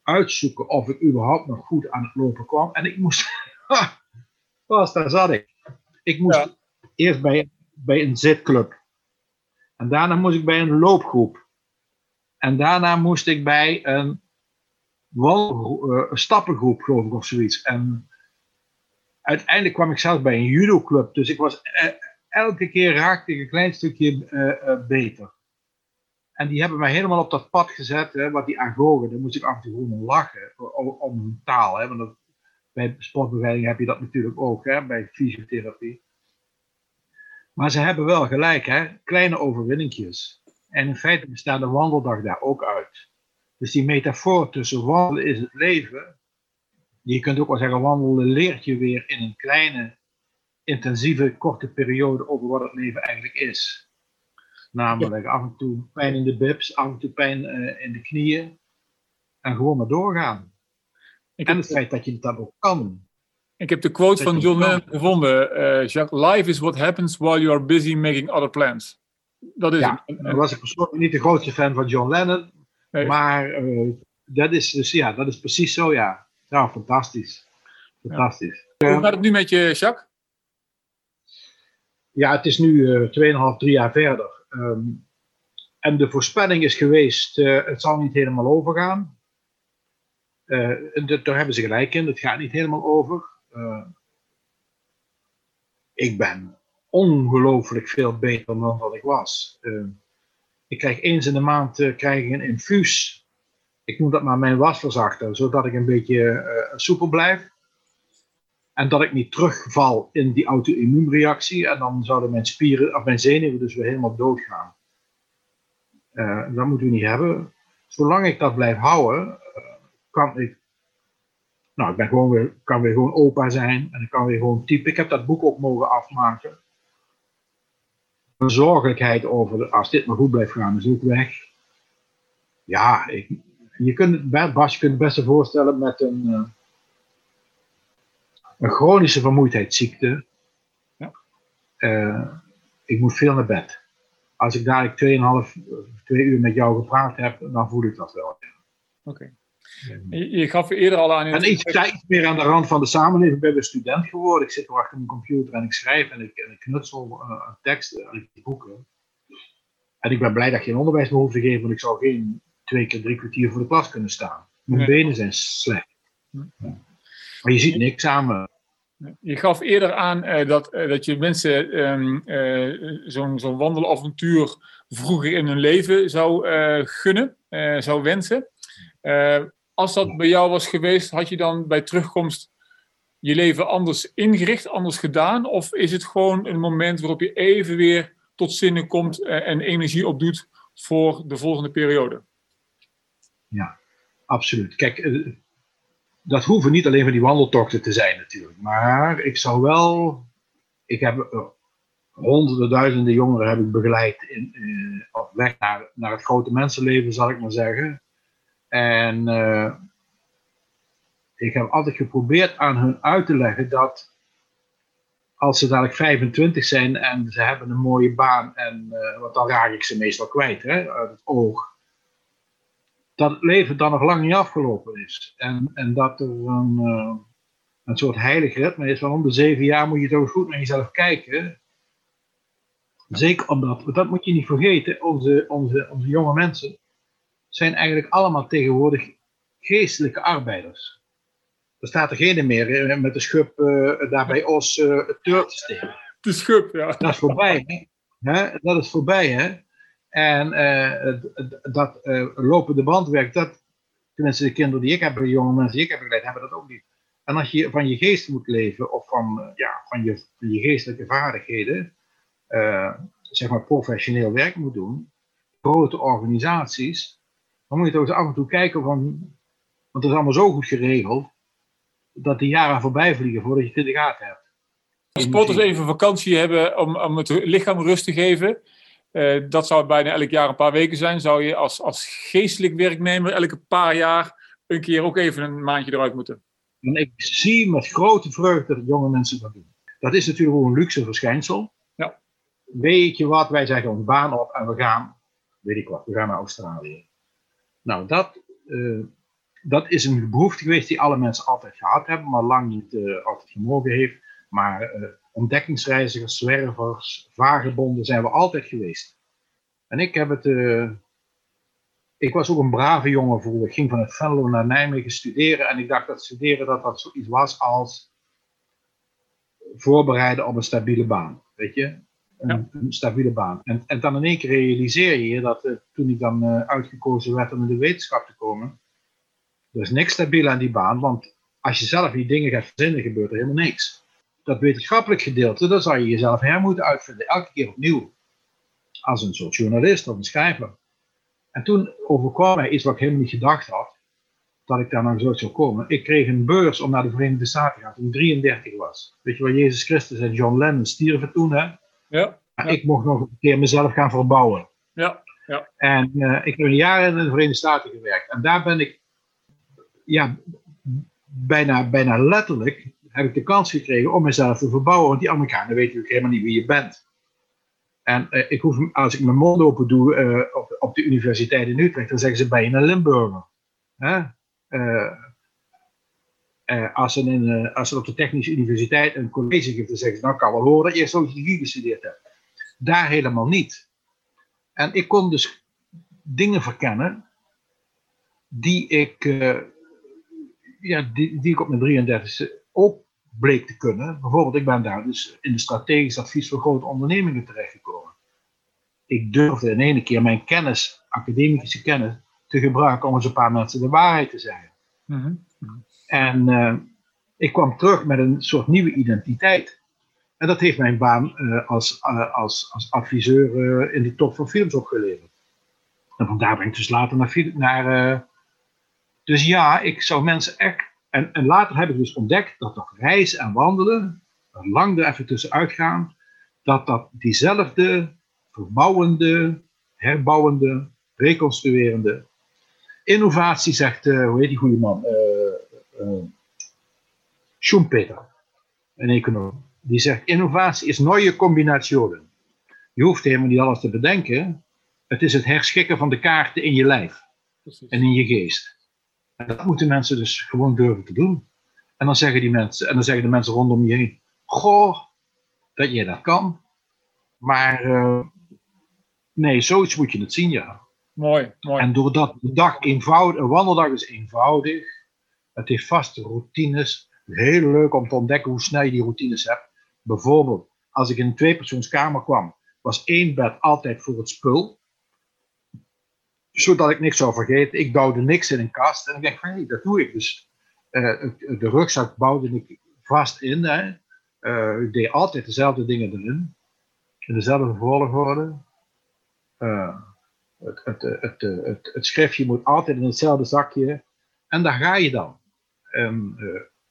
uitzoeken of ik überhaupt nog goed aan het lopen kwam. En ik moest, pas daar zat ik. Ik moest Ja. eerst bij, bij een zitclub. En daarna moest ik bij een loopgroep. En daarna moest ik bij een wal, eh, stappengroep, geloof ik, of zoiets. En uiteindelijk kwam ik zelfs bij een judoclub. Dus ik was eh, elke keer raakte ik een klein stukje eh, beter. En die hebben mij helemaal op dat pad gezet, hè, wat die agogen, daar moest ik af en toe gewoon lachen, om, hun taal. Hè, want bij sportbegeleiding heb je dat natuurlijk ook, hè, bij fysiotherapie. Maar ze hebben wel gelijk, hè, kleine overwinningjes. En in feite bestaat de wandeldag daar ook uit. Dus die metafoor tussen wandelen is het leven. Je kunt ook wel zeggen, wandelen leert je weer in een kleine, intensieve, korte periode over wat het leven eigenlijk is. Namelijk af en toe pijn in de bibs, af en toe pijn eh, in de knieën. En gewoon maar doorgaan. Ik en het feit dat je dat ook kan. ik heb de quote dat van John. Lennon gevonden. eh, Jacques, life is what happens while you are busy making other plans. Dat is Ja, het. Dan was ik persoonlijk niet de grootste fan van John Lennon. Nee. Maar eh, dat is dus ja, dat is precies zo, ja. Nou, fantastisch. Fantastisch. Hoe gaat het nu met je, Jacques? Ja, het is nu eh 2,5, 3 jaar verder. Ehm, en de voorspelling is geweest, eh, het zal niet helemaal overgaan. Eh, daar hebben ze gelijk in, het gaat niet helemaal over. Eh, ik ben ongelooflijk veel beter dan wat ik was. Eh, ik krijg eens in de maand krijg ik een infuus. Ik noem dat maar mijn wasverzachter, zodat ik een beetje soepel blijf. En dat ik niet terugval in die auto-immuunreactie. En dan zouden mijn spieren, of mijn zenuwen dus weer helemaal doodgaan. Eh, dat moeten we niet hebben. Zolang ik dat blijf houden, eh, kan ik. Nou, ik ben gewoon weer, kan weer gewoon opa zijn. En ik kan weer gewoon typen. Ik heb dat boek ook mogen afmaken. Zorgelijkheid over, als dit maar goed blijft gaan, is ook weg. Ja, ik, je kunt het, Bas, je kunt het best voorstellen met een. eh, een chronische vermoeidheidsziekte. Ja. Eh, ik moet veel naar bed. Als ik dadelijk 2,5, 2 uur met jou gepraat heb, dan voel ik dat wel. Oké. Je, je gaf eerder al aan. En sta iets meer aan de rand van de samenleving. Ik ben weer student geworden. Ik zit achter mijn computer en ik schrijf en ik, en ik knutsel uh, teksten en ik boeken. En ik ben blij dat ik geen onderwijs meer hoef te geven, want ik zou geen twee keer drie kwartier voor de klas kunnen staan. Mijn Nee. benen zijn slecht. Maar je ziet niks aan me. Je gaf eerder aan eh, dat, eh, dat je mensen eh, zo'n zo'n wandelavontuur vroeger in hun leven zou gunnen, zou wensen. Als dat bij jou was geweest, had je dan bij terugkomst je leven anders ingericht, anders gedaan? Of is het gewoon een moment waarop je even weer tot zinnen komt en energie opdoet voor de volgende periode? Absoluut. Kijk, dat hoeven niet alleen maar die wandeltochten te zijn natuurlijk. Maar ik zou wel... Ik heb eh, honderden, duizenden jongeren heb ik begeleid in, eh, op weg naar, naar het grote mensenleven, zal ik maar zeggen. En eh, ik heb altijd geprobeerd aan hun uit te leggen dat als ze dadelijk 25 zijn en ze hebben een mooie baan, en, want dan raak ik ze meestal kwijt hè, uit het oog dat het leven dan nog lang niet afgelopen is. En, en dat er een, eh, een soort heilig ritme is van om de zeven jaar moet je toch goed naar jezelf kijken. Zeker omdat, dat moet je niet vergeten, onze, onze, onze jonge mensen zijn eigenlijk allemaal tegenwoordig geestelijke arbeiders. Er staat er geen meer met de schub eh, daar bij Os eh het te steken. De schub, ja. Dat is voorbij? Hè? Dat is voorbij, hè? En eh, dat eh, lopende bandwerk, dat, tenminste de kinderen die ik heb, de jonge mensen die ik heb begeleid, hebben dat ook niet. En als je van je geest moet leven, of van, eh, ja, van, je, je geestelijke vaardigheden, zeg maar professioneel werk moet doen, grote organisaties, dan moet je toch eens af en toe kijken van, want het is allemaal zo goed geregeld, dat die jaren voorbij vliegen voordat je het in de gaten hebt. Als sporters even vakantie hebben om, om het lichaam rust te geven, eh, dat zou bijna elk jaar een paar weken zijn, zou je als, als geestelijk werknemer elke paar jaar een keer ook even een maandje eruit moeten. En ik zie met grote vreugde dat jonge mensen dat doen. Dat is natuurlijk ook een luxe verschijnsel. Ja. Weet je wat, wij zeggen ons baan op en we gaan, weet ik wat, we gaan naar Australië. Nou, dat, eh, dat is een behoefte geweest die alle mensen altijd gehad hebben, maar lang niet eh, altijd gemogen heeft. Maar ontdekkingsreizigers, zwervers, vagebonden zijn we altijd geweest. En ik heb het. eh, ik was ook een brave jongen vroeger. Ik ging vanuit Venlo naar Nijmegen studeren. En ik dacht dat studeren dat dat zoiets was als voorbereiden op een stabiele baan. Weet je? Een, Ja. een stabiele baan. En, en dan in één keer realiseer je je dat eh, toen ik dan eh, uitgekozen werd om in de wetenschap te komen. Er is niks stabiel aan die baan. Want als je zelf die dingen gaat verzinnen, gebeurt er helemaal niks. Dat wetenschappelijk gedeelte, dat zou je jezelf her moeten uitvinden. Elke keer opnieuw. Als een soort journalist of een schrijver. En toen overkwam mij iets wat ik helemaal niet gedacht had, dat ik daar nou zo zou komen. Ik kreeg een beurs om naar de Verenigde Staten te gaan toen ik 33 was. Weet je wel, Jezus Christus en John Lennon stierven toen, hè? Ja, Ja. Ik mocht nog een keer mezelf gaan verbouwen. Ja, ja. En uh, ik heb een jaar in de Verenigde Staten gewerkt. En daar ben ik, ja, bijna, bijna letterlijk, heb ik de kans gekregen om mezelf te verbouwen. Want die Amerikanen weten natuurlijk helemaal niet wie je bent. En uh, ik hoef, als ik mijn mond open doe uh, op, op, de universiteit in Utrecht, dan zeggen ze ben je een Limburger. Hè? als, ze als op de Technische Universiteit een college geven, dan zeggen ze, nou kan wel horen dat je sociologie gestudeerd hebt. Daar helemaal niet. En ik kon dus dingen verkennen die ik, ja, die, die ik op mijn 33e ook bleek te kunnen. Bijvoorbeeld, ik ben daar dus in de strategisch advies voor grote ondernemingen terechtgekomen. Ik durfde in ene keer mijn kennis, academische kennis, te gebruiken om eens een paar mensen de waarheid te zeggen. Mm -hmm. En uh, ik kwam terug met een soort nieuwe identiteit. En dat heeft mijn baan uh, als, uh, als, als adviseur in de top van films opgeleverd. En vandaar ben ik dus later naar. naar dus ja, ik zou mensen echt. En, en later heb ik dus ontdekt dat dat reizen en wandelen, lang er even tussenuit gaan, dat dat diezelfde verbouwende, herbouwende, reconstruerende innovatie, zegt, hoe heet die goede man? Schumpeter, een econoom die zegt innovatie is nieuwe combinationen. Je hoeft helemaal niet alles te bedenken. Het is het herschikken van de kaarten in je lijf Precies. en in je geest. En dat moeten mensen dus gewoon durven te doen. En dan zeggen die mensen, en dan zeggen de mensen rondom je heen, goh, dat je dat kan. Maar uh, nee, zoiets moet je het zien, ja. Mooi, mooi. En doordat de dag eenvoudig, een wandeldag is eenvoudig, het heeft vaste routines, heel leuk om te ontdekken hoe snel je die routines hebt. Bijvoorbeeld, als ik in een tweepersoonskamer kwam, was één bed altijd voor het spul. Zodat ik niks zou vergeten. Ik bouwde niks in een kast. En ik dacht van, hé, dat doe ik. Dus uh, de rugzak bouwde ik vast in. Hè. Uh, ik deed altijd dezelfde dingen erin. In dezelfde volgorde. Uh, het, het, het, het, het, schriftje moet altijd in hetzelfde zakje. En daar ga je dan.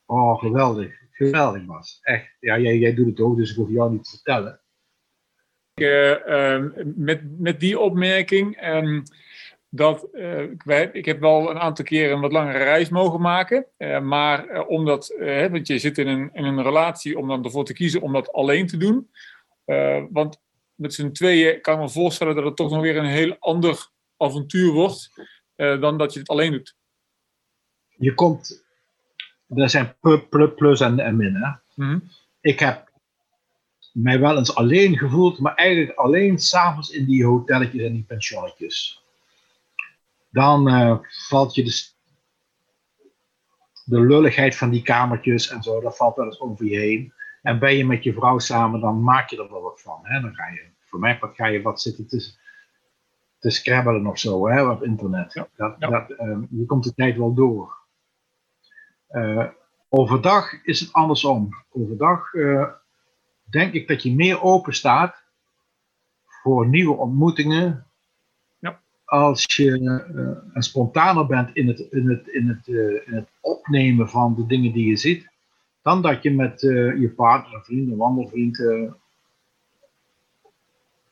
Oh, geweldig geweldig was. Echt. Ja, jij, jij doet het ook, dus ik hoef jou niet te vertellen. Uh, met, met die opmerking. Um, dat, uh, ik, ik, heb wel een aantal keren een wat langere reis mogen maken. Uh, maar omdat, want je zit in een, in een relatie om dan ervoor te kiezen om dat alleen te doen. want met z'n tweeën kan ik me voorstellen dat het toch nog weer een heel ander avontuur wordt dan dat je het alleen doet. Je komt er zijn plus en, en min. Hè? Mhm. Ik heb mij wel eens alleen gevoeld, maar eigenlijk alleen s'avonds in die hotelletjes en die pensionnetjes. Dan uh, valt je de, de lulligheid van die kamertjes en zo, dat valt wel eens over je heen. En ben je met je vrouw samen, dan maak je er wel wat van. Hè? Dan ga je, voor mij wat ga je wat zitten te, te scrabbelen of zo hè, op internet. Ja. Dat, Dat, uh, je komt de tijd wel door. Uh, overdag is het andersom. Overdag denk ik dat je meer open staat voor nieuwe ontmoetingen. Als je uh, spontaner bent in het, in, het, in, het, in het opnemen van de dingen die je ziet, dan dat je met je partner, vrienden, wandelvriend.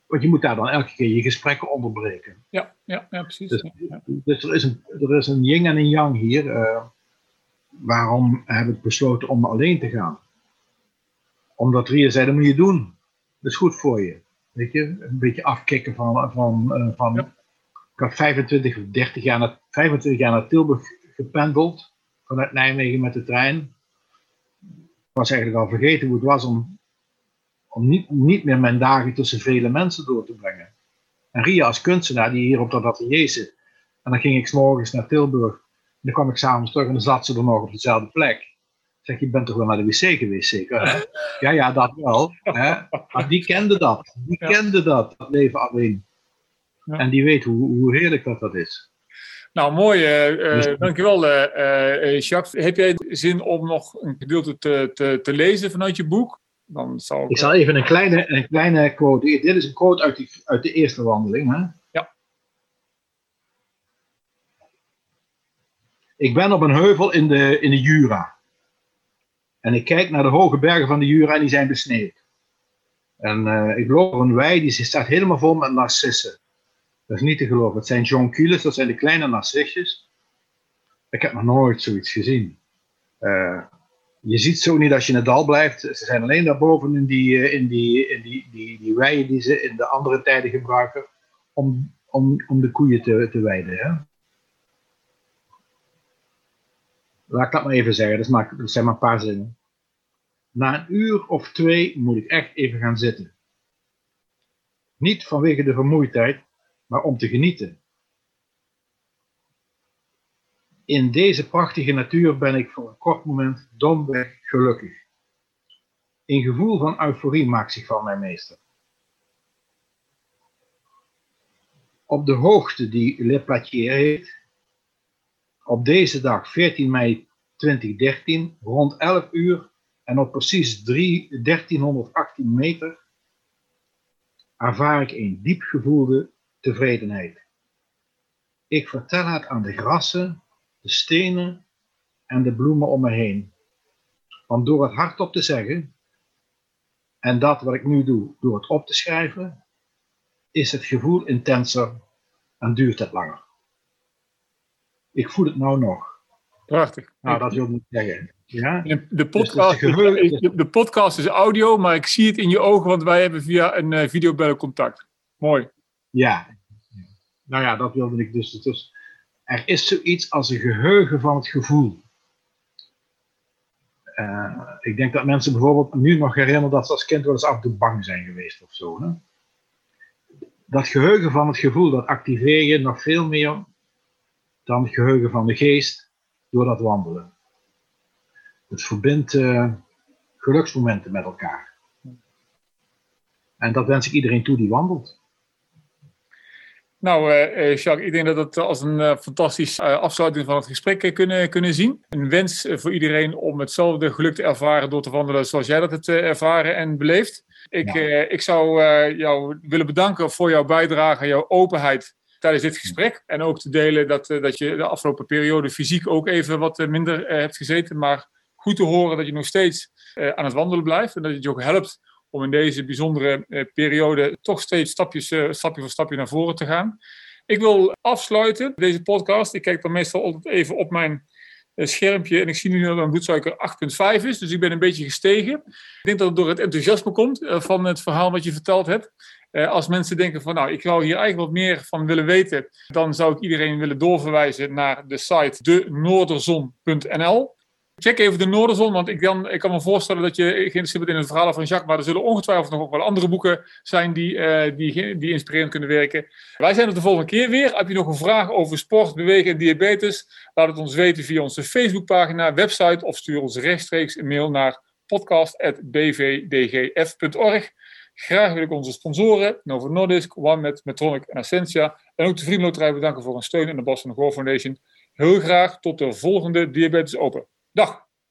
want je moet daar dan elke keer je gesprekken onderbreken. Ja, ja, ja precies. Dus, ja. dus er, is een, er is een yin en een yang hier waarom heb ik besloten om alleen te gaan? Omdat Ria zei, dat moet je doen. Dat is goed voor je. Weet je, een beetje afkicken van, van, van ja. Ik had 25 of 30 jaar naar, 25 jaar naar Tilburg gependeld, vanuit Nijmegen met de trein. Ik was eigenlijk al vergeten hoe het was om, om niet, niet meer mijn dagen tussen vele mensen door te brengen. En Ria als kunstenaar die hier op dat atelier zit. En dan ging ik s morgens naar Tilburg dan kwam ik s'avonds terug en dan zat ze er nog op dezelfde plek. Zeg, je bent toch wel naar de wc geweest, zeker? Hè? Ja, ja, dat wel. Hè? Maar die kende dat. Die kende dat, dat leven alleen. Ja. En die weet hoe, hoe heerlijk dat dat is. Nou, mooi. Uh, dus, dankjewel, uh, Jacques. Heb jij zin om nog een gedeelte te, te, te lezen vanuit je boek? Dan zal ik... ik zal even een kleine, een kleine quote. Dit is een quote uit, die, uit de eerste wandeling. Hè? Ik ben op een heuvel in de, in de Jura. En ik kijk naar de hoge bergen van de Jura en die zijn besneeuwd. En uh, ik loop een wei, die staat helemaal vol met narcissen. Dat is niet te geloven. Het zijn joncules, dat zijn de kleine narcisjes. Ik heb nog nooit zoiets gezien. Uh, je ziet zo niet als je in het dal blijft. Ze zijn alleen daarboven in die, in die, in die, die, die weien die ze in de andere tijden gebruiken om, om, om de koeien te, te weiden. Hè? Laat ik dat maar even zeggen, dat, maar, dat zijn maar een paar zinnen. Na een uur of twee moet ik echt even gaan zitten. Niet vanwege de vermoeidheid, maar om te genieten. In deze prachtige natuur ben ik voor een kort moment domweg gelukkig. Een gevoel van euforie maakt zich van mij meester. Op de hoogte die Le Platier heet, op deze dag 14 mei 2013, rond 11 uur en op precies 3, 1318 meter, ervaar ik een diep gevoelde tevredenheid. Ik vertel het aan de grassen, de stenen en de bloemen om me heen. Want door het hardop te zeggen, en dat wat ik nu doe, door het op te schrijven, is het gevoel intenser en duurt het langer. Ik voel het nou nog. Prachtig. Nou, dat wil ik zeggen. Ja? De, dus podcast, de, de, podcast is audio, maar ik zie het in je ogen, want wij hebben via een uh, videobellen contact. Mooi. Ja. Nou ja, dat wilde ik dus. Er is zoiets als een geheugen van het gevoel. Uh, ik denk dat mensen bijvoorbeeld nu nog herinneren dat ze als kind wel eens af en toe bang zijn geweest of zo. Hè? Dat geheugen van het gevoel, dat activeer je nog veel meer dan het geheugen van de geest door dat wandelen. Het verbindt uh, geluksmomenten met elkaar. En dat wens ik iedereen toe die wandelt. Nou, uh, Jacques, ik denk dat het als een uh, fantastische afsluiting van het gesprek kunnen, kunnen zien. Een wens voor iedereen om hetzelfde geluk te ervaren door te wandelen zoals jij dat hebt ervaren en beleefd. Ik, ja. ik zou jou willen bedanken voor jouw bijdrage, jouw openheid tijdens dit gesprek. En ook te delen dat, dat je de afgelopen periode fysiek ook even wat minder hebt gezeten. Maar goed te horen dat je nog steeds aan het wandelen blijft en dat het je ook helpt om in deze bijzondere eh, periode toch steeds stapjes, eh, stapje voor stapje naar voren te gaan. Ik wil afsluiten deze podcast. Ik kijk dan meestal altijd even op mijn eh, schermpje en ik zie nu dat mijn bloedsuiker 8,5 is, dus ik ben een beetje gestegen. Ik denk dat het door het enthousiasme komt van het verhaal wat je verteld hebt. als mensen denken van nou, ik zou hier eigenlijk wat meer van willen weten, dan zou ik iedereen willen doorverwijzen naar de site denoorderzon.nl. Check even de Noorderzon, want ik, dan, ik kan me voorstellen dat je geïnteresseerd bent in het verhaal van Jacques, maar er zullen ongetwijfeld nog ook wel andere boeken zijn die, uh, die, die inspirerend kunnen werken. Wij zijn er de volgende keer weer. Heb je nog een vraag over sport, bewegen en diabetes? Laat het ons weten via onze Facebookpagina, website of stuur ons rechtstreeks een mail naar podcast.bvdgf.org. Graag wil ik onze sponsoren, Novo Nordisk, OneMed, Metronic en Essentia. En ook de Vriendenloterij bedanken voor hun steun en de Boston Gore Foundation. Heel graag tot de volgende Diabetes Open. Dag.